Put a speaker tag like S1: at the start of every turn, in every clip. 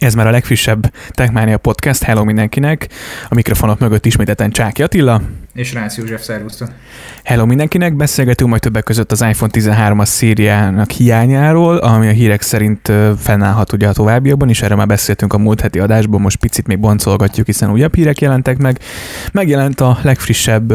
S1: Ez már a legfrissebb Techmania Podcast. Hello mindenkinek! A mikrofonok mögött ismételten Csáki Attila.
S2: És Rász József, szervusztok!
S1: Hello mindenkinek! Beszélgetünk majd többek között az iPhone 13-as szériának hiányáról, ami a hírek szerint fennállhat ugye a továbbiakban is. Erről már beszéltünk a múlt heti adásban, most picit még boncolgatjuk, hiszen újabb hírek jelentek meg. Megjelent a legfrissebb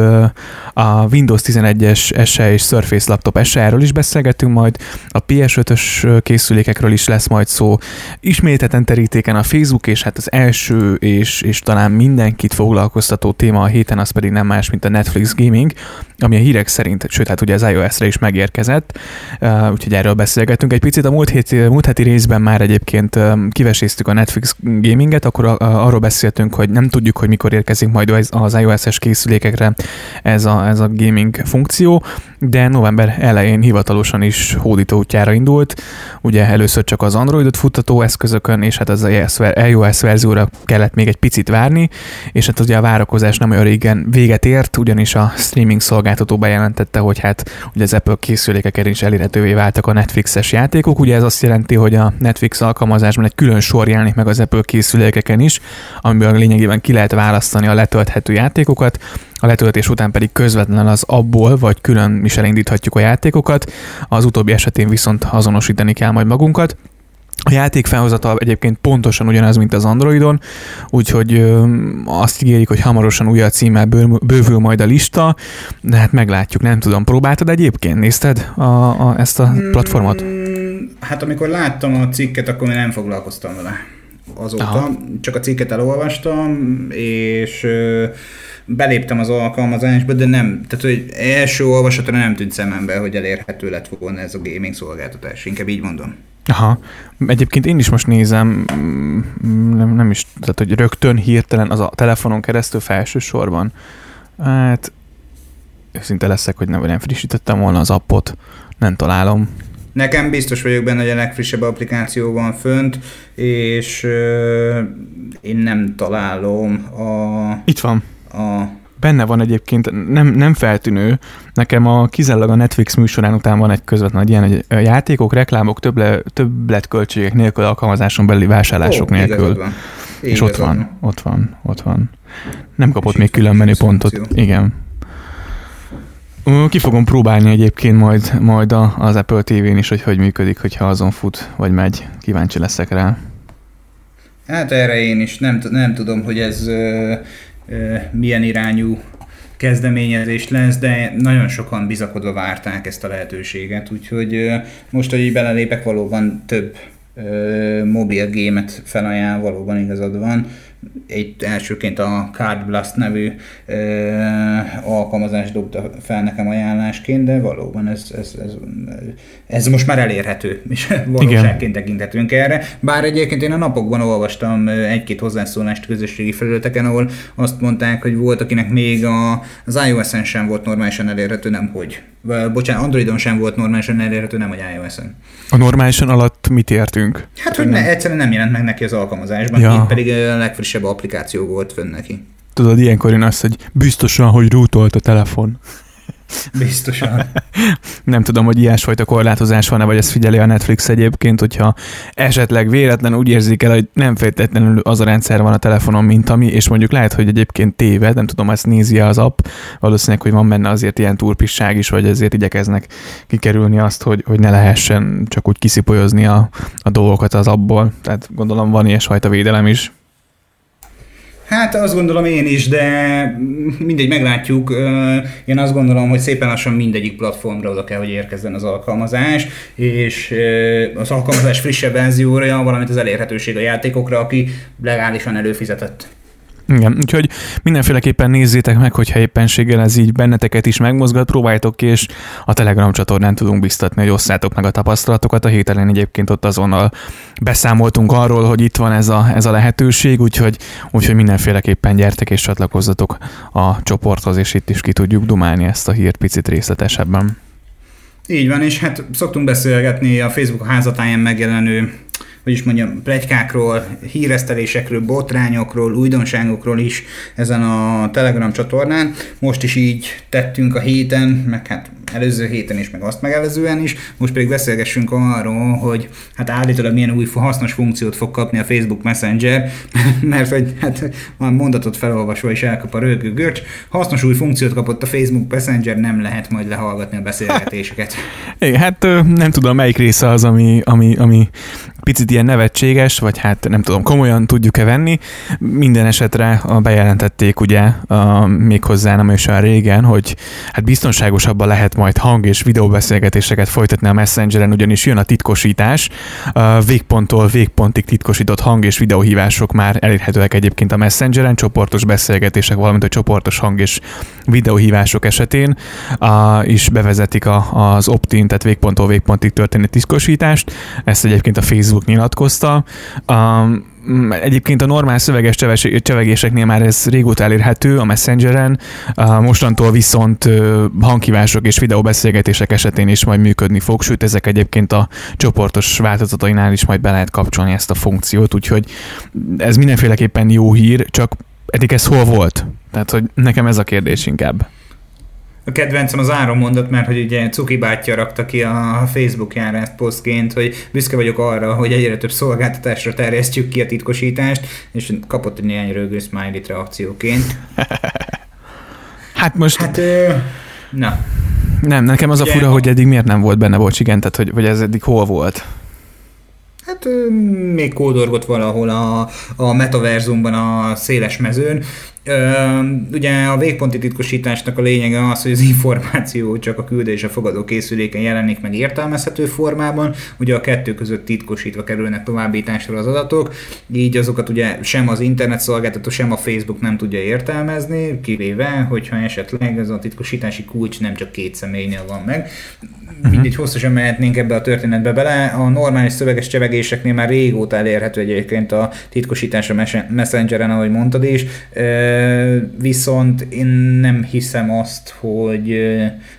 S1: a Windows 11-es SE és Surface laptop SE, erről is beszélgetünk majd. A PS5-ös készülékekről is lesz majd szó. Ismételten terítéken a Facebook, és hát az első és, és talán mindenkit foglalkoztató téma a héten az pedig nem más, mint a Netflix Gaming, ami a hírek szerint, sőt, hát ugye az iOS-re is megérkezett, uh, úgyhogy erről beszélgetünk egy picit. A múlt heti, múlt heti részben már egyébként um, kiveséztük a Netflix Gaminget, akkor arról beszéltünk, hogy nem tudjuk, hogy mikor érkezik majd az iOS-es készülékekre ez a, ez a gaming funkció, de november elején hivatalosan is hódító útjára indult. Ugye először csak az Androidot futtató eszközökön, és hát az iOS verzióra kellett még egy picit várni, és hát ugye a várakozás nem olyan régen véget ért, ugyanis a streaming szolgáltató bejelentette, hogy hát ugye az Apple készülékeken is elérhetővé váltak a Netflixes játékok. Ugye ez azt jelenti, hogy a Netflix alkalmazásban egy külön sor jelenik meg az Apple készülékeken is, amiből lényegében ki lehet választani a letölthető játékokat, a letöltés után pedig közvetlenül az abból, vagy külön is elindíthatjuk a játékokat, az utóbbi esetén viszont azonosítani kell majd magunkat. A játék felhozatal egyébként pontosan ugyanaz, mint az Androidon, úgyhogy ö, azt ígérik, hogy hamarosan újra címmel bővül majd a lista, de hát meglátjuk, nem tudom. Próbáltad egyébként? Nézted a, a, ezt a platformot? Mm,
S2: hát amikor láttam a cikket, akkor még nem foglalkoztam vele azóta. Aha. Csak a cikket elolvastam, és ö, beléptem az alkalmazásba, de nem, tehát hogy első olvasatra nem tűnt szemembe, hogy elérhető lett volna ez a gaming szolgáltatás, inkább így mondom.
S1: Aha. Egyébként én is most nézem, mm, nem, nem is, tehát hogy rögtön hirtelen az a telefonon keresztül felső sorban. Hát őszinte leszek, hogy nem, nem frissítettem volna az appot, nem találom.
S2: Nekem biztos vagyok benne, hogy a legfrissebb applikáció van fönt, és euh, én nem találom a...
S1: Itt van a benne van egyébként, nem, nem feltűnő, nekem a kizárólag a Netflix műsorán után van egy közvetlen egy ilyen, hogy játékok, reklámok, többle, többletköltségek nélkül, alkalmazáson belüli vásárlások Ó, nélkül. Van. És ott van, ott van, ott van. Nem kapott még külön menüpontot. Igen. Ki fogom próbálni egyébként majd, majd az Apple TV-n is, hogy hogy működik, hogyha azon fut, vagy megy. Kíváncsi leszek rá.
S2: Hát erre én is nem, nem tudom, hogy ez milyen irányú kezdeményezés lesz, de nagyon sokan bizakodva várták ezt a lehetőséget, úgyhogy most, hogy így belelépek, valóban több mobil gémet felajánl, valóban igazad van egy elsőként a Card Blast nevű ö, alkalmazást dobta fel nekem ajánlásként, de valóban ez, ez, ez, ez most már elérhető, és valóságként tekinthetünk erre. Bár egyébként én a napokban olvastam egy-két hozzászólást közösségi felületeken, ahol azt mondták, hogy volt, akinek még a, az iOS-en sem volt normálisan elérhető, nem hogy. Bocsánat, Androidon sem volt normálisan elérhető, nem hogy iOS-en.
S1: A normálisan alatt mit értünk?
S2: Hát, hogy ne, egyszerűen nem jelent meg neki az alkalmazásban, ja. itt pedig a legfrissebb applikáció volt fönn neki.
S1: Tudod, ilyenkor jön az, hogy biztosan, hogy rútolt a telefon.
S2: Biztosan.
S1: nem tudom, hogy ilyesfajta korlátozás van-e, vagy ezt figyeli a Netflix egyébként, hogyha esetleg véletlen úgy érzik el, hogy nem feltétlenül az a rendszer van a telefonon, mint ami, és mondjuk lehet, hogy egyébként téved, nem tudom, ezt nézi az app, valószínűleg, hogy van benne azért ilyen turpisság is, vagy ezért igyekeznek kikerülni azt, hogy, hogy ne lehessen csak úgy kiszipolyozni a, a dolgokat az appból. Tehát gondolom van ilyesfajta védelem is.
S2: Hát azt gondolom én is, de mindegy, meglátjuk. Én azt gondolom, hogy szépen lassan mindegyik platformra oda kell, hogy érkezzen az alkalmazás, és az alkalmazás frissebb verzióra, valamint az elérhetőség a játékokra, aki legálisan előfizetett.
S1: Igen, úgyhogy mindenféleképpen nézzétek meg, hogyha éppenséggel ez így benneteket is megmozgat, próbáljátok ki, és a Telegram csatornán tudunk biztatni, hogy osszátok meg a tapasztalatokat. A héten egyébként ott azonnal beszámoltunk arról, hogy itt van ez a, ez a lehetőség, úgyhogy, úgyhogy mindenféleképpen gyertek és csatlakozzatok a csoporthoz, és itt is ki tudjuk dumálni ezt a hírt picit részletesebben.
S2: Így van, és hát szoktunk beszélgetni a Facebook házatáján megjelenő hogy is mondjam, plegykákról, híresztelésekről, botrányokról, újdonságokról is ezen a Telegram csatornán. Most is így tettünk a héten, meg hát előző héten is, meg azt megelőzően is. Most pedig beszélgessünk arról, hogy hát állítólag milyen új hasznos funkciót fog kapni a Facebook Messenger, mert hogy hát már mondatot felolvasva is elkap a rögő görcs. Hasznos új funkciót kapott a Facebook Messenger, nem lehet majd lehallgatni a beszélgetéseket.
S1: Igen, hát nem tudom, melyik része az, ami, ami, ami picit ilyen nevetséges, vagy hát nem tudom, komolyan tudjuk-e venni. Minden esetre bejelentették ugye a, méghozzá nem is olyan régen, hogy hát biztonságosabban lehet majd hang- és videóbeszélgetéseket folytatni a Messengeren, ugyanis jön a titkosítás. A végponttól végpontig titkosított hang- és videóhívások már elérhetőek egyébként a Messengeren, csoportos beszélgetések, valamint a csoportos hang- és videóhívások esetén a, is bevezetik a, az opt-in, tehát végponttól végpontig történő titkosítást. Ezt egyébként a Facebook nyilatkozta. Um, Egyébként a normál szöveges csevegéseknél már ez régóta elérhető a Messengeren, mostantól viszont hangkívások és videóbeszélgetések esetén is majd működni fog, sőt ezek egyébként a csoportos változatainál is majd be lehet kapcsolni ezt a funkciót, úgyhogy ez mindenféleképpen jó hír, csak eddig ez hol volt? Tehát, hogy nekem ez a kérdés inkább.
S2: A kedvencem az áron mondat, mert hogy ugye Cuki bátyja rakta ki a Facebookjára ezt posztként, hogy büszke vagyok arra, hogy egyre több szolgáltatásra terjesztjük ki a titkosítást, és kapott egy néhány rögő smiley reakcióként.
S1: hát most...
S2: Hát, ö, na.
S1: Nem, nekem az ugye, a fura, hogy eddig miért nem volt benne, bocs, igen, tehát hogy, hogy ez eddig hol volt?
S2: Hát még kódorgott valahol a, a metaverzumban a széles mezőn, ugye a végponti titkosításnak a lényege az, hogy az információ csak a küldés a fogadó készüléken jelenik meg értelmezhető formában, ugye a kettő között titkosítva kerülnek továbbításra az adatok, így azokat ugye sem az internet szolgáltató, sem a Facebook nem tudja értelmezni, kivéve, hogyha esetleg ez a titkosítási kulcs nem csak két személynél van meg. Uh-huh. Mindegy, hosszasan mehetnénk ebbe a történetbe bele. A normális szöveges csevegéseknél már régóta elérhető egyébként a titkosítás a Messengeren, ahogy mondtad is viszont én nem hiszem azt, hogy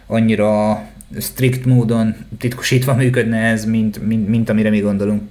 S2: annyira strikt módon titkosítva működne ez, mint, mint, mint amire mi gondolunk.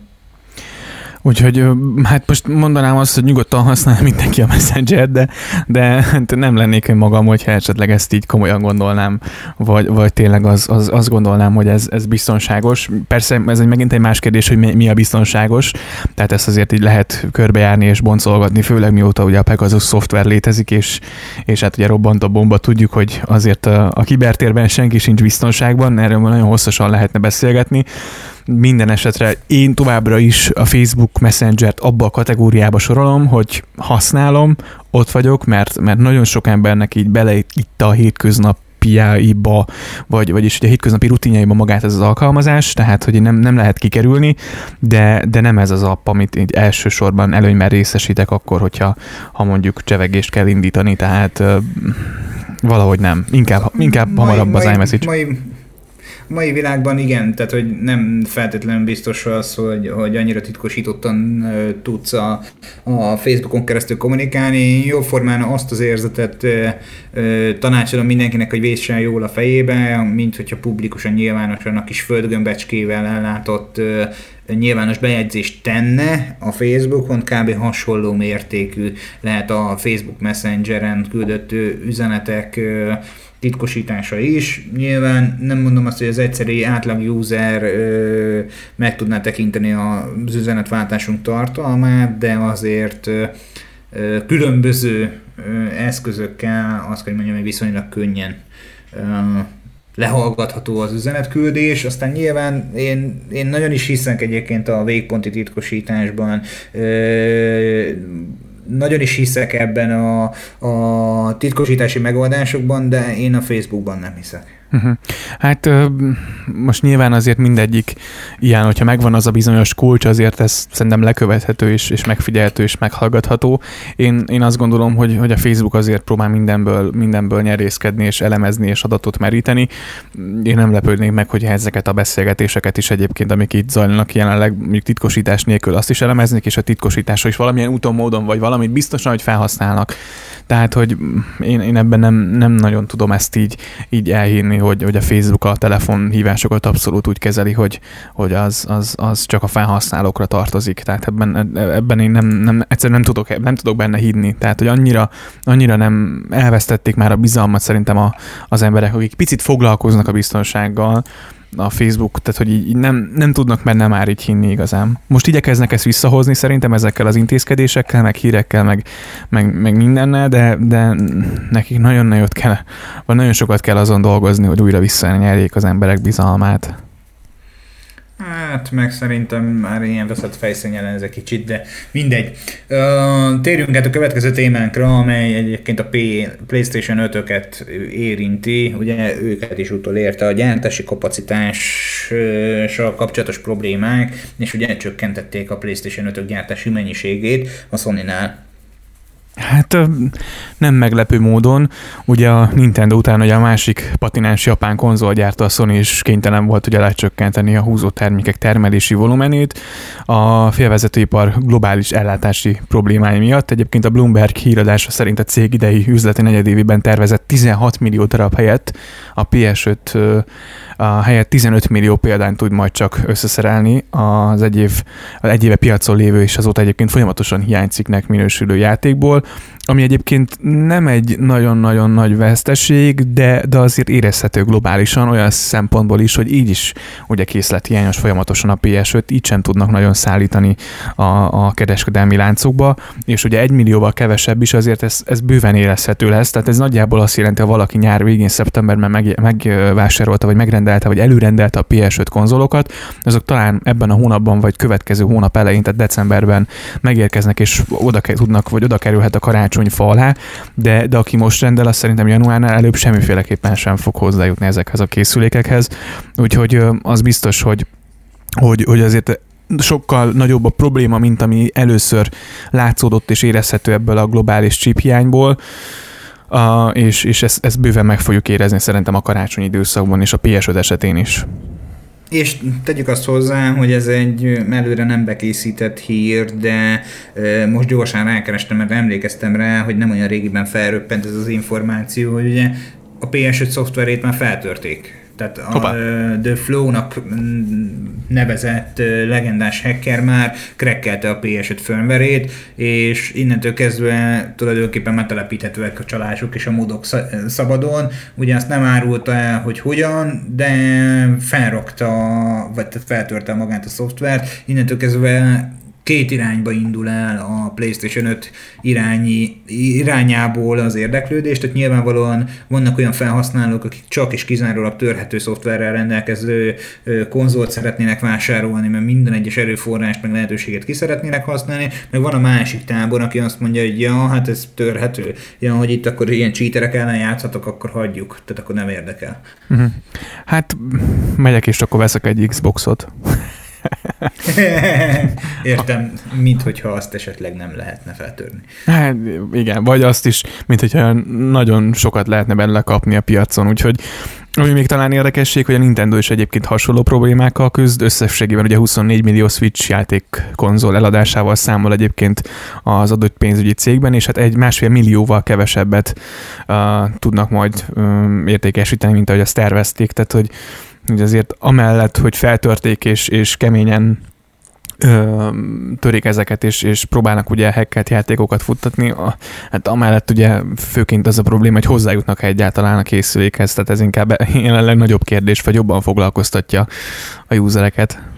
S1: Úgyhogy hát most mondanám azt, hogy nyugodtan használja mindenki a Messenger, de, de hát nem lennék én magam, hogyha esetleg ezt így komolyan gondolnám, vagy, vagy tényleg az, az, azt gondolnám, hogy ez, ez biztonságos. Persze ez egy megint egy más kérdés, hogy mi, mi a biztonságos, tehát ezt azért így lehet körbejárni és boncolgatni, főleg mióta ugye a Pegasus szoftver létezik, és, és hát ugye robbant a bomba, tudjuk, hogy azért a, a kibertérben senki sincs biztonságban, erről nagyon hosszasan lehetne beszélgetni, minden esetre én továbbra is a Facebook Messenger-t abba a kategóriába sorolom, hogy használom, ott vagyok, mert, mert nagyon sok embernek így bele itt a hétköznap napjáiba, vagy, vagyis ugye a hétköznapi rutinjaiba magát ez az alkalmazás, tehát hogy nem, nem lehet kikerülni, de, de nem ez az app, amit így elsősorban előnyben részesítek akkor, hogyha ha mondjuk csevegést kell indítani, tehát valahogy nem. Inkább, inkább mai, hamarabb az iMessage. Mai,
S2: mai világban igen, tehát hogy nem feltétlenül biztos az, hogy, hogy annyira titkosítottan tudsz a, a Facebookon keresztül kommunikálni. Jó formán azt az érzetet tanácsolom mindenkinek, hogy véssen jól a fejébe, mint hogyha publikusan, nyilvánosan a kis földgömbecskével ellátott nyilvános bejegyzést tenne a Facebookon, kb. hasonló mértékű lehet a Facebook Messengeren küldött üzenetek titkosítása is. Nyilván nem mondom azt, hogy az egyszerű átlag user ö, meg tudná tekinteni az üzenetváltásunk tartalmát, de azért ö, különböző ö, eszközökkel azt kell mondjam, hogy viszonylag könnyen ö, lehallgatható az üzenetküldés, aztán nyilván én, én nagyon is hiszek egyébként a végponti titkosításban, nagyon is hiszek ebben a, a titkosítási megoldásokban, de én a Facebookban nem hiszek.
S1: Uh-huh. Hát most nyilván azért mindegyik ilyen, hogyha megvan az a bizonyos kulcs, azért ez szerintem lekövethető és, és megfigyelhető és meghallgatható. Én, én azt gondolom, hogy, hogy a Facebook azért próbál mindenből, mindenből nyerészkedni és elemezni és adatot meríteni. Én nem lepődnék meg, hogy ezeket a beszélgetéseket is egyébként, amik itt zajlanak jelenleg, mondjuk titkosítás nélkül azt is elemeznék, és a titkosításra is valamilyen úton, módon, vagy valamit biztosan, hogy felhasználnak. Tehát, hogy én, én ebben nem, nem nagyon tudom ezt így, így elhinni, hogy, hogy a Facebook a telefonhívásokat abszolút úgy kezeli, hogy, hogy az, az, az csak a felhasználókra tartozik. Tehát ebben, ebben én nem, nem, egyszerűen nem tudok, nem tudok benne hinni. Tehát, hogy annyira, annyira nem elvesztették már a bizalmat szerintem a, az emberek, akik picit foglalkoznak a biztonsággal, a Facebook, tehát hogy így nem, nem tudnak benne már így hinni igazán. Most igyekeznek ezt visszahozni szerintem ezekkel az intézkedésekkel, meg hírekkel, meg, meg, meg mindennel, de, de nekik nagyon nagyot kell, vagy nagyon sokat kell azon dolgozni, hogy újra visszanyerjék az emberek bizalmát.
S2: Hát, meg szerintem már ilyen veszett fejszényelen ez egy kicsit, de mindegy. Térjünk át a következő témánkra, amely egyébként a PlayStation 5-öket érinti. Ugye őket is utolérte a gyártási kapacitással kapcsolatos problémák, és ugye csökkentették a PlayStation 5-ök gyártási mennyiségét a Sony-nál.
S1: Hát nem meglepő módon, ugye a Nintendo után ugye a másik patinás japán konzolgyártó a Sony is kénytelen volt ugye lecsökkenteni a húzó termékek termelési volumenét a félvezetőipar globális ellátási problémái miatt. Egyébként a Bloomberg híradása szerint a cég idei üzleti negyedévében tervezett 16 millió darab helyett a PS5 a helyett 15 millió példányt tud majd csak összeszerelni az egy, év, az egy éve piacon lévő és azóta egyébként folyamatosan hiányciknek minősülő játékból ami egyébként nem egy nagyon-nagyon nagy veszteség, de, de azért érezhető globálisan olyan szempontból is, hogy így is ugye készlet hiányos folyamatosan a PS5, így sem tudnak nagyon szállítani a, a kereskedelmi láncokba, és ugye egy millióval kevesebb is azért ez, ez bőven érezhető lesz, tehát ez nagyjából azt jelenti, ha valaki nyár végén, szeptemberben meg, megvásárolta, vagy megrendelte, vagy előrendelte a PS5 konzolokat, azok talán ebben a hónapban, vagy következő hónap elején, tehát decemberben megérkeznek, és oda tudnak, vagy oda kerülhet a karácsony karácsonyfa alá, de, de aki most rendel, az szerintem januárnál előbb semmiféleképpen sem fog hozzájutni ezekhez a készülékekhez. Úgyhogy az biztos, hogy, hogy, hogy azért sokkal nagyobb a probléma, mint ami először látszódott és érezhető ebből a globális chip hiányból. Uh, és, és ezt, ezt bőven meg fogjuk érezni szerintem a karácsonyi időszakban és a PS5 esetén is.
S2: És tegyük azt hozzá, hogy ez egy előre nem bekészített hír, de most gyorsan rákerestem, mert emlékeztem rá, hogy nem olyan régiben felröppent ez az információ, hogy ugye a PS5 szoftverét már feltörték tehát a, The Flow-nak nevezett legendás hacker már krekkelte a PS5 firmware és innentől kezdve tulajdonképpen megtelepíthetőek a csalások és a módok szabadon. Ugye azt nem árulta el, hogy hogyan, de felrakta, vagy tehát feltörte magát a szoftvert, innentől kezdve két irányba indul el a PlayStation 5 irányi, irányából az érdeklődés, tehát nyilvánvalóan vannak olyan felhasználók, akik csak és kizárólag törhető szoftverrel rendelkező konzolt szeretnének vásárolni, mert minden egyes erőforrást meg lehetőséget ki szeretnének használni, meg van a másik tábor, aki azt mondja, hogy ja, hát ez törhető, ja, hogy itt akkor ilyen cheaterek ellen játszhatok, akkor hagyjuk, tehát akkor nem érdekel.
S1: Uh-huh. Hát megyek és akkor veszek egy Xboxot.
S2: Értem, mint hogyha azt esetleg nem lehetne feltörni.
S1: Hát igen, vagy azt is, mint hogyha nagyon sokat lehetne belőle kapni a piacon, úgyhogy ami még talán érdekesség, hogy a Nintendo is egyébként hasonló problémákkal küzd, összességében ugye 24 millió Switch játék konzol eladásával számol egyébként az adott pénzügyi cégben, és hát egy másfél millióval kevesebbet uh, tudnak majd um, értékesíteni, mint ahogy azt tervezték, tehát hogy hogy azért amellett, hogy feltörték és, és keményen ö, törik ezeket, és, és próbálnak ugye hacket játékokat futtatni, a, hát amellett ugye főként az a probléma, hogy hozzájutnak egyáltalán a készülékhez, tehát ez inkább jelenleg nagyobb kérdés, vagy jobban foglalkoztatja a usereket.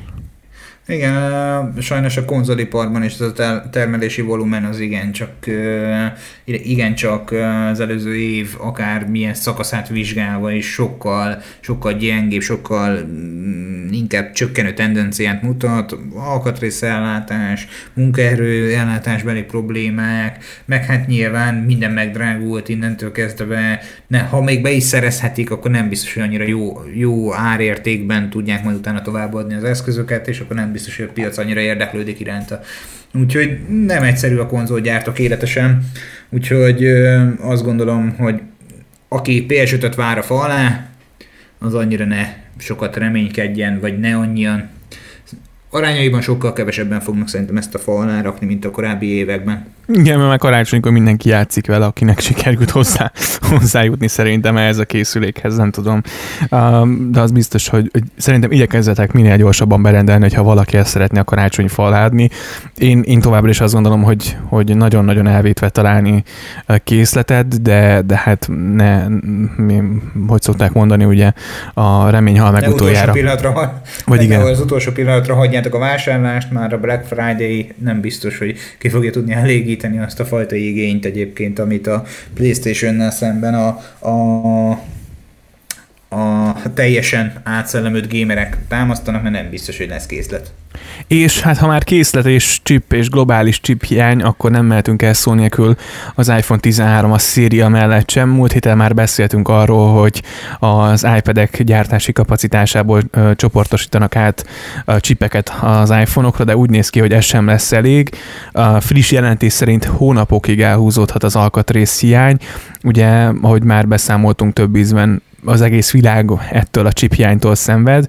S2: Igen, sajnos a konzoliparban is az a termelési volumen az igencsak, igencsak az előző év akár milyen szakaszát vizsgálva is sokkal, sokkal gyengébb, sokkal mm, inkább csökkenő tendenciát mutat, alkatrészellátás, munkaerő ellátásbeli problémák, meg hát nyilván minden megdrágult innentől kezdve, ne, ha még be is szerezhetik, akkor nem biztos, hogy annyira jó, jó árértékben tudják majd utána továbbadni az eszközöket, és akkor nem biztos, hogy a piac annyira érdeklődik iránta. Úgyhogy nem egyszerű a konzolgyártók életesen, úgyhogy azt gondolom, hogy aki PS5-öt vár a fa az annyira ne sokat reménykedjen, vagy ne annyian. Arányaiban sokkal kevesebben fognak szerintem ezt a fa alá rakni, mint a korábbi években.
S1: Igen, mert már karácsonykor mindenki játszik vele, akinek sikerült hozzá, hozzájutni szerintem ehhez a készülékhez, nem tudom. De az biztos, hogy, hogy szerintem igyekezzetek minél gyorsabban berendelni, hogyha valaki ezt szeretné a karácsony faládni. Én, én továbbra is azt gondolom, hogy, hogy nagyon-nagyon elvétve találni készletet, de, de hát ne, mi, hogy szokták mondani, ugye a remény hal meg utoljára.
S2: Pillanatra, vagy igen. Az utolsó pillanatra hagyjátok a vásárlást, már a Black Friday nem biztos, hogy ki fogja tudni elégíteni azt a fajta igényt egyébként, amit a Playstation-nel szemben a, a a teljesen átszellemült gémerek támasztanak, mert nem biztos, hogy lesz készlet.
S1: És hát ha már készlet és chip és globális chip hiány, akkor nem mehetünk el szó nélkül az iPhone 13 a széria mellett sem. Múlt héten már beszéltünk arról, hogy az iPad-ek gyártási kapacitásából ö, csoportosítanak át a chipeket az iPhone-okra, de úgy néz ki, hogy ez sem lesz elég. A friss jelentés szerint hónapokig elhúzódhat az alkatrész hiány. Ugye, ahogy már beszámoltunk több ízben, az egész világ ettől a chip hiánytól szenved,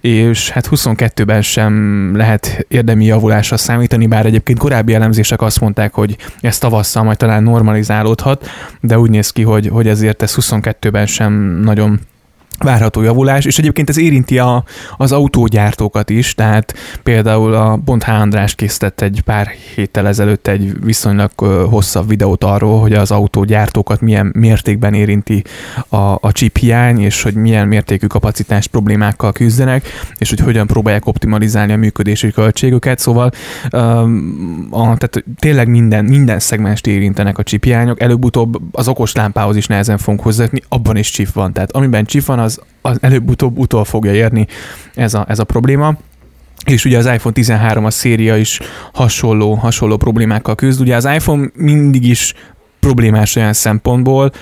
S1: és hát 22-ben sem lehet érdemi javulásra számítani, bár egyébként korábbi elemzések azt mondták, hogy ez tavasszal majd talán normalizálódhat, de úgy néz ki, hogy, hogy ezért ez 22-ben sem nagyon várható javulás, és egyébként ez érinti a, az autógyártókat is, tehát például a Bont H. András készített egy pár héttel ezelőtt egy viszonylag hosszabb videót arról, hogy az autógyártókat milyen mértékben érinti a, a chip hiány, és hogy milyen mértékű kapacitás problémákkal küzdenek, és hogy hogyan próbálják optimalizálni a működési költségüket, szóval a, tehát tényleg minden, minden szegmást érintenek a chip hiányok, előbb-utóbb az okos lámpához is nehezen fogunk hozzájutni, abban is chip van, tehát amiben chip van, az, az előbb-utóbb utol fogja érni ez a, ez a probléma. És ugye az iPhone 13 a széria is hasonló, hasonló problémákkal küzd. Ugye az iPhone mindig is problémás olyan szempontból,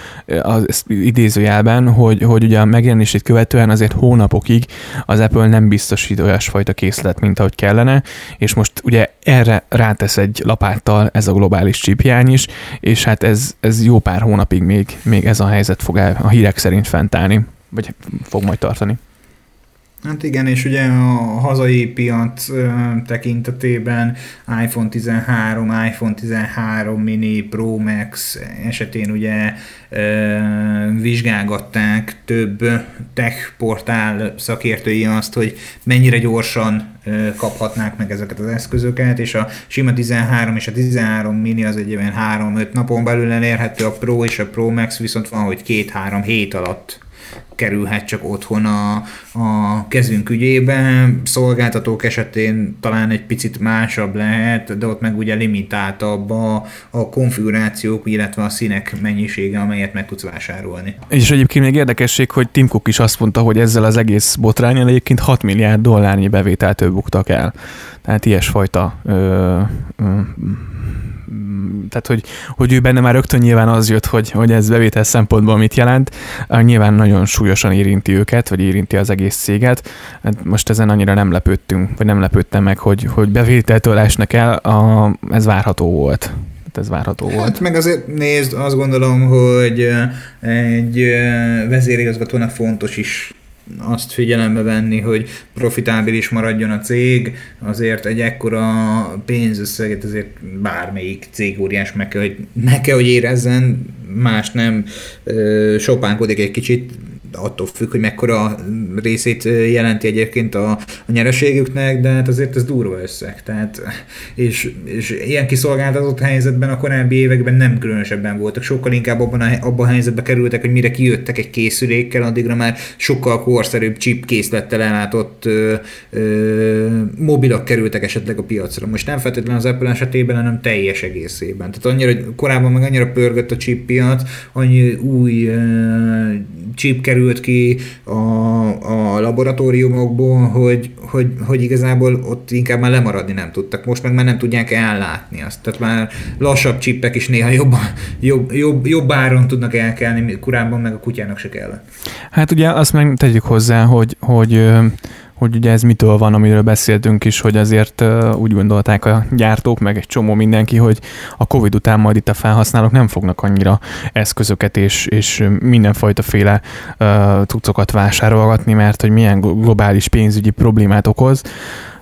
S1: az idézőjelben, hogy, hogy ugye a megjelenését követően azért hónapokig az Apple nem biztosít olyasfajta készlet, mint ahogy kellene, és most ugye erre rátesz egy lapáttal ez a globális csípjány is, és hát ez, ez jó pár hónapig még, még ez a helyzet fog el a hírek szerint fentállni vagy fog majd tartani.
S2: Hát igen, és ugye a hazai piac tekintetében iPhone 13, iPhone 13 mini, Pro Max esetén ugye vizsgálgatták több tech portál szakértői azt, hogy mennyire gyorsan kaphatnák meg ezeket az eszközöket, és a sima 13 és a 13 mini az egy ilyen 3-5 napon belül elérhető, a Pro és a Pro Max viszont van, hogy 2-3 hét alatt kerülhet csak otthon a, a kezünk ügyében. Szolgáltatók esetén talán egy picit másabb lehet, de ott meg ugye limitáltabb a, a konfigurációk, illetve a színek mennyisége, amelyet meg tudsz vásárolni.
S1: És egyébként még érdekesség, hogy Tim Cook is azt mondta, hogy ezzel az egész botrányon egyébként 6 milliárd dollárnyi bevételt buktak el. Tehát ilyesfajta ö, ö, tehát hogy, hogy ő benne már rögtön nyilván az jött, hogy, hogy ez bevétel szempontból mit jelent, nyilván nagyon súlyosan érinti őket, vagy érinti az egész céget. Hát most ezen annyira nem lepődtünk, vagy nem lepődtem meg, hogy, hogy bevételtől esnek el, a, ez várható volt ez várható volt. Hát
S2: meg azért nézd, azt gondolom, hogy egy vezérigazgatónak fontos is azt figyelembe venni, hogy profitábilis maradjon a cég, azért egy ekkora pénzösszeget azért bármelyik cég óriás meg kell, hogy, meg kell, hogy érezzen, más nem sopánkodik egy kicsit, attól függ, hogy mekkora részét jelenti egyébként a, a nyereségüknek, de hát azért ez durva összeg. Tehát, és, és ilyen kiszolgáltatott helyzetben a korábbi években nem különösebben voltak. Sokkal inkább abban a, abban a helyzetbe kerültek, hogy mire kijöttek egy készülékkel, addigra már sokkal korszerűbb chip készlettel ellátott ö, ö, mobilak kerültek esetleg a piacra. Most nem feltétlenül az Apple esetében, hanem teljes egészében. Tehát annyira, korábban meg annyira pörgött a chip piac, annyi új ö, chip kerül került ki a, a laboratóriumokból, hogy, hogy, hogy igazából ott inkább már lemaradni nem tudtak. Most meg már nem tudják ellátni azt. Tehát már lassabb csippek is néha jobb, jobb, jobb, jobb áron tudnak elkelni, korábban meg a kutyának se kellett.
S1: Hát ugye azt meg tegyük hozzá, hogy, hogy hogy ugye ez mitől van, amiről beszéltünk is, hogy azért úgy gondolták a gyártók, meg egy csomó mindenki, hogy a Covid után majd itt a felhasználók nem fognak annyira eszközöket és, és mindenfajta féle uh, cuccokat vásárolgatni, mert hogy milyen globális pénzügyi problémát okoz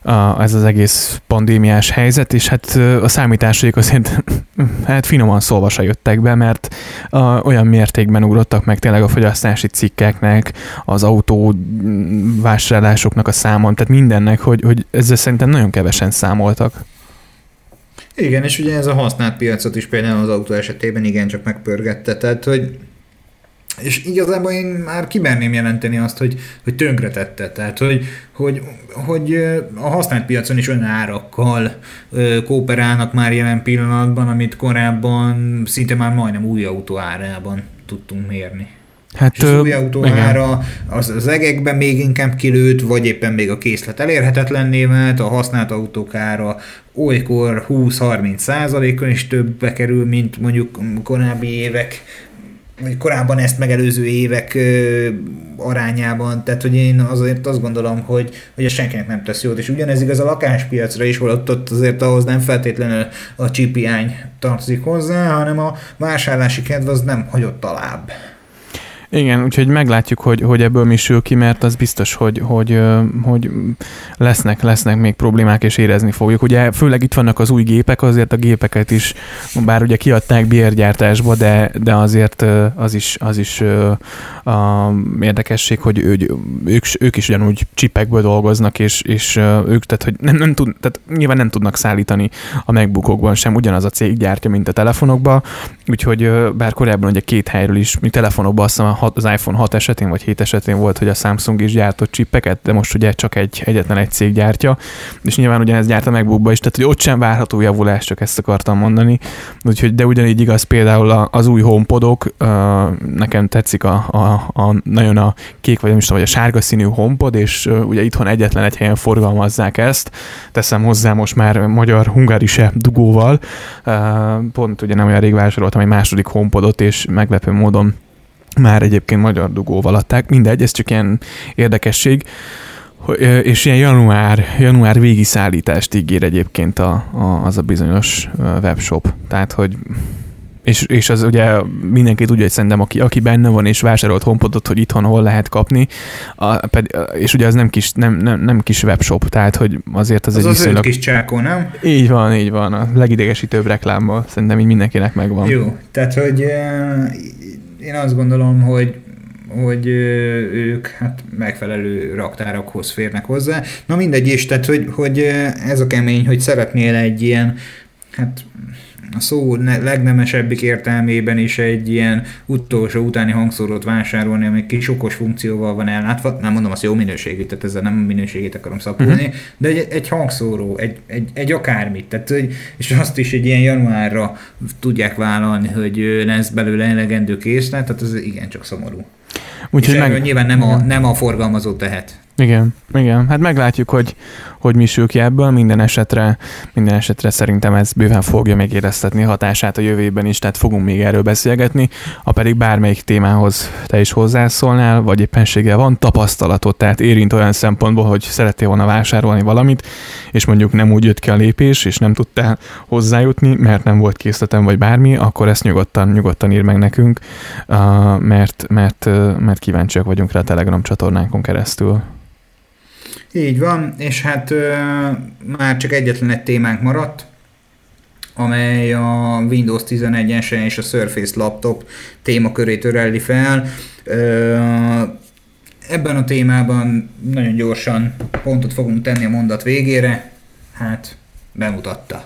S1: a, ez az egész pandémiás helyzet, és hát a számításaik azért hát finoman szólva se jöttek be, mert a, olyan mértékben ugrottak meg tényleg a fogyasztási cikkeknek, az autó vásárlásoknak a számon, tehát mindennek, hogy, hogy ezzel szerintem nagyon kevesen számoltak.
S2: Igen, és ugye ez a használt piacot is például az autó esetében igencsak megpörgette, tehát hogy és igazából én már kimerném jelenteni azt, hogy, hogy tönkretette. Tehát, hogy, hogy, hogy a használt piacon is olyan árakkal kooperálnak már jelen pillanatban, amit korábban szinte már majdnem új autó árában tudtunk mérni. Hát, és az új autó igen. ára az, az egekben még inkább kilőtt, vagy éppen még a készlet elérhetetlenné vált, a használt autók ára olykor 20-30 százalékon is többbe kerül, mint mondjuk korábbi évek vagy korábban ezt megelőző évek ö, arányában, tehát hogy én azért azt gondolom, hogy, hogy ez senkinek nem tesz jót, és ugyanez igaz a lakáspiacra is, holott ott azért ahhoz nem feltétlenül a csipiány tartozik hozzá, hanem a vásárlási kedv az nem hagyott alább.
S1: Igen, úgyhogy meglátjuk, hogy, hogy ebből mi sül ki, mert az biztos, hogy, hogy, hogy lesznek, lesznek még problémák, és érezni fogjuk. Ugye főleg itt vannak az új gépek, azért a gépeket is, bár ugye kiadták bérgyártásba, de, de azért az is, az is a érdekesség, hogy ő, ők, ők is ugyanúgy csipekből dolgoznak, és, és ők, tehát, hogy nem, nem tud, tehát nyilván nem tudnak szállítani a megbukokban sem, ugyanaz a cég gyártja, mint a telefonokban, úgyhogy bár korábban ugye két helyről is, mi telefonokban azt hiszem az iPhone 6 esetén vagy 7 esetén volt, hogy a Samsung is gyártott csippeket, de most ugye csak egy egyetlen egy cég gyártja, és nyilván ugyanez gyárt a MacBookba is, tehát hogy ott sem várható javulás, csak ezt akartam mondani. Úgyhogy, de ugyanígy igaz például az új HomePodok, nekem tetszik a, a, a, nagyon a kék, vagy nem is tudom, vagy a sárga színű HomePod, és ugye itthon egyetlen egy helyen forgalmazzák ezt. Teszem hozzá most már magyar hungarise dugóval. Pont ugye nem olyan rég vásároltam egy második HomePodot, és meglepő módon már egyébként magyar dugóval adták, mindegy, ez csak ilyen érdekesség, és ilyen január, január végi szállítást ígér egyébként a, a, az a bizonyos webshop. Tehát, hogy és, és az ugye mindenki tudja, hogy szerintem aki, aki benne van és vásárolt honpodot, hogy itthon hol lehet kapni, a, ped, és ugye az nem kis, nem, nem, nem kis webshop, tehát hogy azért az,
S2: az egy az viszonylag... kis csákó, nem?
S1: Így van, így van, a legidegesítőbb reklámban szerintem így mindenkinek megvan.
S2: Jó, tehát hogy én azt gondolom, hogy hogy ők hát megfelelő raktárakhoz férnek hozzá. Na mindegy is, tehát hogy, hogy ez a kemény, hogy szeretnél egy ilyen, hát a szó legnemesebbik értelmében is egy ilyen utolsó utáni hangszórót vásárolni, ami kis okos funkcióval van ellátva, nem mondom azt jó minőségű, tehát ezzel nem minőségét akarom szapulni, uh-huh. de egy, egy hangszóró, egy, egy, egy akármit, tehát, és azt is egy ilyen januárra tudják vállalni, hogy lesz belőle elegendő készlet, tehát ez igencsak szomorú. Úgyhogy meg... nyilván nem a, nem a forgalmazó tehet.
S1: Igen, igen. Hát meglátjuk, hogy, hogy mi sül ki ebből. Minden esetre, minden esetre szerintem ez bőven fogja még éreztetni hatását a jövőben is, tehát fogunk még erről beszélgetni. Ha pedig bármelyik témához te is hozzászólnál, vagy éppenséggel van tapasztalatod, tehát érint olyan szempontból, hogy szerettél volna vásárolni valamit, és mondjuk nem úgy jött ki a lépés, és nem tudtál hozzájutni, mert nem volt készletem, vagy bármi, akkor ezt nyugodtan, nyugodtan ír meg nekünk, mert, mert, mert kíváncsiak vagyunk rá a Telegram csatornánkon keresztül.
S2: Így van, és hát ö, már csak egyetlen egy témánk maradt, amely a Windows 11-es és a Surface laptop témakörét örelli fel. Ö, ebben a témában nagyon gyorsan pontot fogunk tenni a mondat végére. Hát, bemutatta.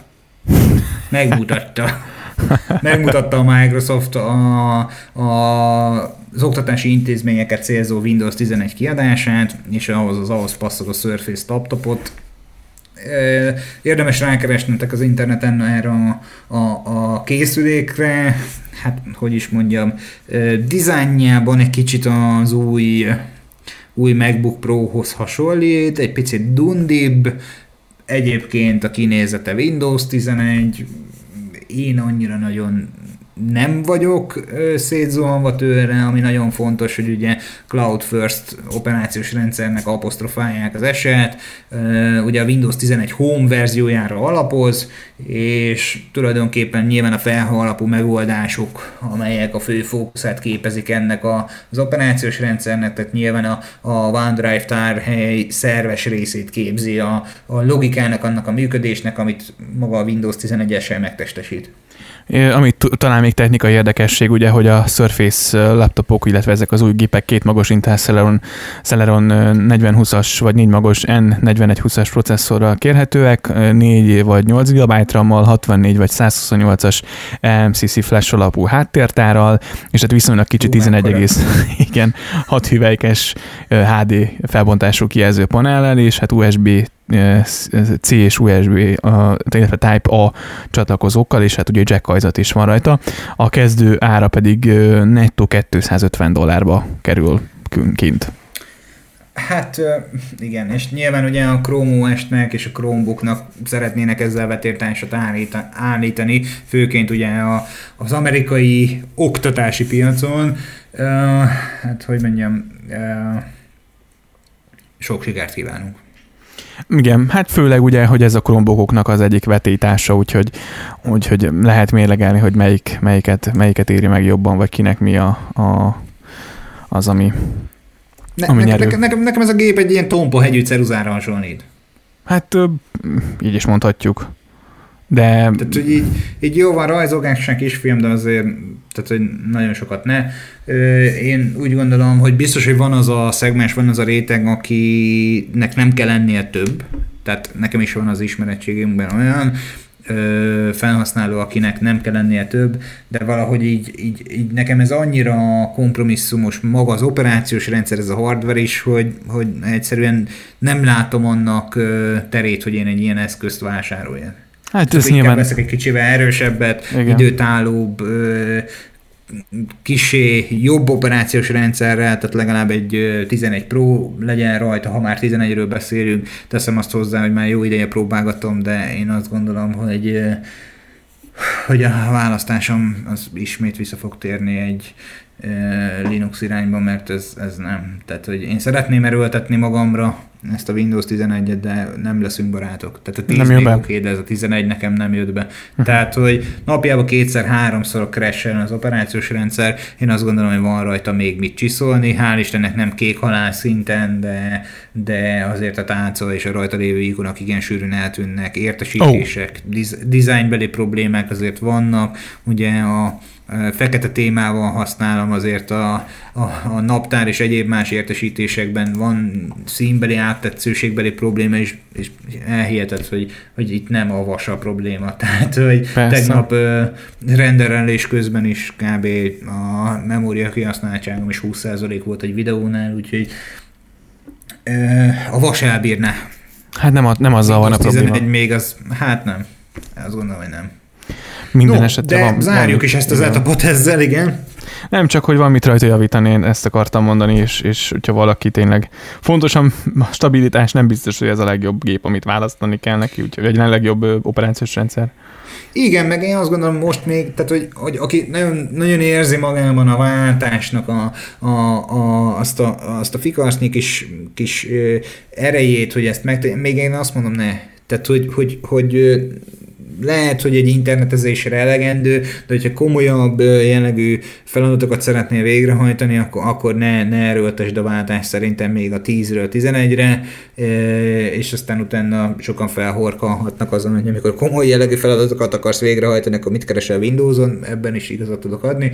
S2: Megmutatta. Megmutatta a Microsoft a, a az oktatási intézményeket célzó Windows 11 kiadását, és ahhoz az ahhoz passzoló Surface laptopot. Érdemes rákeresnetek az interneten erre a, a, a készülékre, hát hogy is mondjam, dizájnjában egy kicsit az új, új MacBook Pro-hoz hasonlít, egy picit dundibb, egyébként a kinézete Windows 11, én annyira nagyon nem vagyok szétzuhanva tőle, ami nagyon fontos, hogy ugye Cloud First operációs rendszernek apostrofálják az eset, ugye a Windows 11 Home verziójára alapoz, és tulajdonképpen nyilván a felhő alapú megoldások, amelyek a fő fókuszát képezik ennek az operációs rendszernek, tehát nyilván a, a OneDrive tárhely szerves részét képzi a, a logikának, annak a működésnek, amit maga a Windows 11-essel megtestesít.
S1: Amit talán még technikai érdekesség, ugye, hogy a Surface laptopok, illetve ezek az új gépek két magos Intel Celeron, Celeron 4020-as vagy négy magos N4120-as processzorral kérhetőek, 4 vagy 8 GB RAM-mal, 64 vagy 128-as MCC flash alapú háttértárral, és hát viszonylag kicsi 11, igen, 6 hüvelykes HD felbontású kijelző panellel, és hát USB C és USB, illetve Type A csatlakozókkal, és hát ugye jack is van rajta. A kezdő ára pedig nettó 250 dollárba kerül kint.
S2: Hát igen, és nyilván ugye a Chrome OS-nek és a Chromebooknak szeretnének ezzel vetélytársat állítani, főként ugye a, az amerikai oktatási piacon. Uh, hát hogy mondjam, uh, sok sikert kívánunk.
S1: Igen, hát főleg ugye, hogy ez a Chromebookoknak az egyik vetétása, úgyhogy, úgyhogy lehet mérlegelni, hogy melyik, melyiket, melyiket éri meg jobban, vagy kinek mi a, a az, ami,
S2: ne, ami nekem, nekem, nekem, nekem ez a gép egy ilyen tompa hegyű ceruzára hasonlít.
S1: Hát így is mondhatjuk. De...
S2: Tehát, hogy így, így jó van, rajzolgásnak kisfilm, de azért tehát, hogy nagyon sokat ne. Én úgy gondolom, hogy biztos, hogy van az a szegmens, van az a réteg, akinek nem kell lennie több. Tehát nekem is van az ismerettségünkben olyan, felhasználó, akinek nem kell lennie több, de valahogy így, így, így nekem ez annyira kompromisszumos maga az operációs rendszer, ez a hardware is, hogy, hogy egyszerűen nem látom annak terét, hogy én egy ilyen eszközt vásároljak. Hát ez nyilván... veszek egy kicsivel erősebbet, Igen. időtállóbb, kisé jobb operációs rendszerrel, tehát legalább egy 11 Pro legyen rajta, ha már 11-ről beszélünk. Teszem azt hozzá, hogy már jó ideje próbálgatom, de én azt gondolom, hogy hogy a választásom az ismét vissza fog térni egy Linux irányba, mert ez, ez nem. Tehát, hogy én szeretném erőltetni magamra ezt a Windows 11-et, de nem leszünk barátok. Tehát a 10 nem még oké, de ez a 11 nekem nem jött be. Tehát, hogy napjában kétszer-háromszor crash az operációs rendszer, én azt gondolom, hogy van rajta még mit csiszolni, hál' Istennek nem kék halál szinten, de, de azért a tánca és a rajta lévő ikonok igen sűrűn eltűnnek, értesítések, oh. dizájnbeli problémák azért vannak, ugye a fekete témával használom azért a, a, a naptár és egyéb más értesítésekben van színbeli áttetszőségbeli probléma, és, és elhihetett, hogy, hogy itt nem a vas a probléma. Tehát, hogy Persze. tegnap uh, renderelés közben is kb. a memória kihasználtságom is 20% volt egy videónál, úgyhogy uh, a vas elbírná.
S1: Hát nem, a, nem azzal van a probléma.
S2: még az, hát nem. Azt gondolom, hogy nem.
S1: Minden no, esetre
S2: de van. zárjuk van, is ezt az etapot ezzel, igen.
S1: Nem csak, hogy van mit rajta javítani, én ezt akartam mondani, és, és hogyha valaki tényleg fontosan a stabilitás nem biztos, hogy ez a legjobb gép, amit választani kell neki, úgyhogy egy legjobb operációs rendszer.
S2: Igen, meg én azt gondolom most még, tehát hogy, hogy aki nagyon, nagyon érzi magában a váltásnak a, a, a, azt, a, azt a fikarsznyi kis, kis erejét, hogy ezt meg, még én azt mondom, ne. Tehát, hogy, hogy, hogy lehet, hogy egy internetezésre elegendő, de hogyha komolyabb jellegű feladatokat szeretnél végrehajtani, akkor, akkor ne, ne erőltesd a váltást szerintem még a 10-ről 11-re, és aztán utána sokan felhorkalhatnak azon, hogy amikor komoly jellegű feladatokat akarsz végrehajtani, akkor mit keresel Windows-on, ebben is igazat tudok adni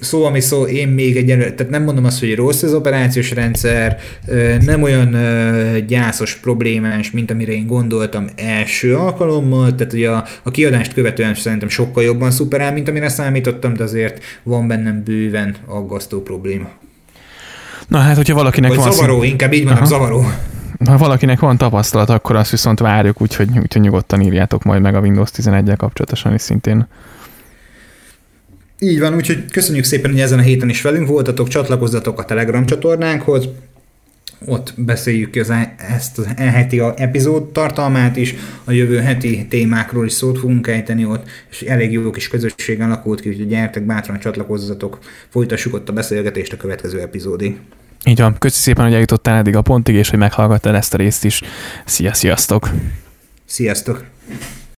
S2: szó, ami szó, én még egyenlőre, tehát nem mondom azt, hogy rossz az operációs rendszer, nem olyan gyászos, problémás, mint amire én gondoltam első alkalommal, tehát ugye a, a kiadást követően szerintem sokkal jobban szuperál, mint amire számítottam, de azért van bennem bőven aggasztó probléma.
S1: Na hát, hogyha valakinek
S2: Vagy
S1: van...
S2: zavaró, szín... inkább így mondom, zavaró.
S1: Ha valakinek van tapasztalat, akkor azt viszont várjuk, úgyhogy, úgyhogy nyugodtan írjátok majd meg a Windows 11-el kapcsolatosan is szintén
S2: így van, úgyhogy köszönjük szépen, hogy ezen a héten is velünk voltatok, csatlakozzatok a Telegram csatornánkhoz, ott beszéljük az, ezt a heti epizód tartalmát is, a jövő heti témákról is szót fogunk ejteni ott, és elég jó kis közösség alakult ki, úgyhogy gyertek, bátran csatlakozzatok, folytassuk ott a beszélgetést a következő epizódig.
S1: Így van, köszi szépen, hogy eljutottál eddig a pontig, és hogy meghallgattad ezt a részt is. Szia, sziasztok!
S2: Sziasztok!